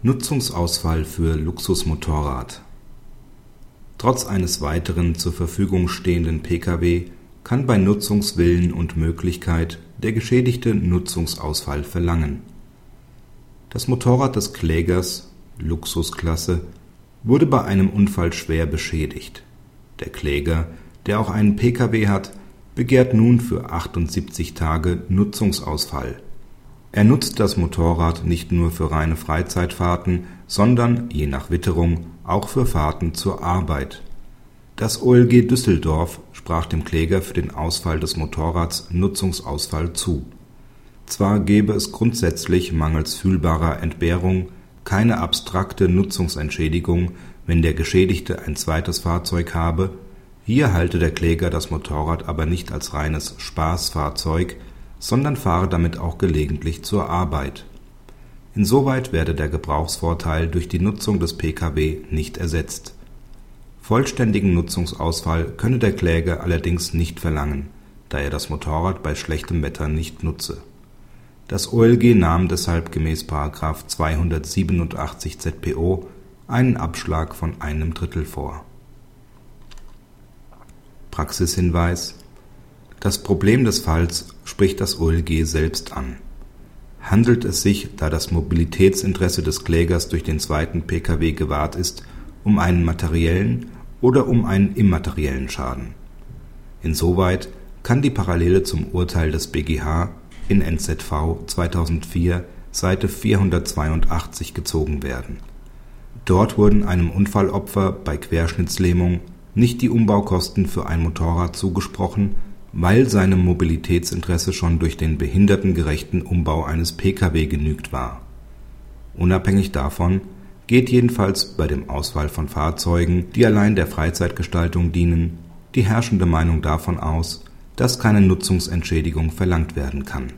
Nutzungsausfall für Luxusmotorrad Trotz eines weiteren zur Verfügung stehenden Pkw kann bei Nutzungswillen und Möglichkeit der Geschädigte Nutzungsausfall verlangen. Das Motorrad des Klägers (Luxusklasse) wurde bei einem Unfall schwer beschädigt. Der Kläger, der auch einen Pkw hat, begehrt nun für 78 Tage Nutzungsausfall. Er nutzt das Motorrad nicht nur für reine Freizeitfahrten, sondern, je nach Witterung, auch für Fahrten zur Arbeit. Das OLG Düsseldorf sprach dem Kläger für den Ausfall des Motorrads Nutzungsausfall zu. Zwar gebe es grundsätzlich mangels fühlbarer Entbehrung keine abstrakte Nutzungsentschädigung, wenn der Geschädigte ein zweites Fahrzeug habe, hier halte der Kläger das Motorrad aber nicht als reines Spaßfahrzeug, sondern fahre damit auch gelegentlich zur Arbeit. Insoweit werde der Gebrauchsvorteil durch die Nutzung des Pkw nicht ersetzt. Vollständigen Nutzungsausfall könne der Kläger allerdings nicht verlangen, da er das Motorrad bei schlechtem Wetter nicht nutze. Das OLG nahm deshalb gemäß § 287 ZPO einen Abschlag von einem Drittel vor. Praxishinweis Das Problem des Falls spricht das OLG selbst an. Handelt es sich, da das Mobilitätsinteresse des Klägers durch den zweiten Pkw gewahrt ist, um einen materiellen oder um einen immateriellen Schaden? Insoweit kann die Parallele zum Urteil des BGH in NZV 2004 Seite 482 gezogen werden. Dort wurden einem Unfallopfer bei Querschnittslähmung nicht die Umbaukosten für ein Motorrad zugesprochen weil seinem Mobilitätsinteresse schon durch den behindertengerechten Umbau eines Pkw genügt war. Unabhängig davon geht jedenfalls bei dem Auswahl von Fahrzeugen, die allein der Freizeitgestaltung dienen, die herrschende Meinung davon aus, dass keine Nutzungsentschädigung verlangt werden kann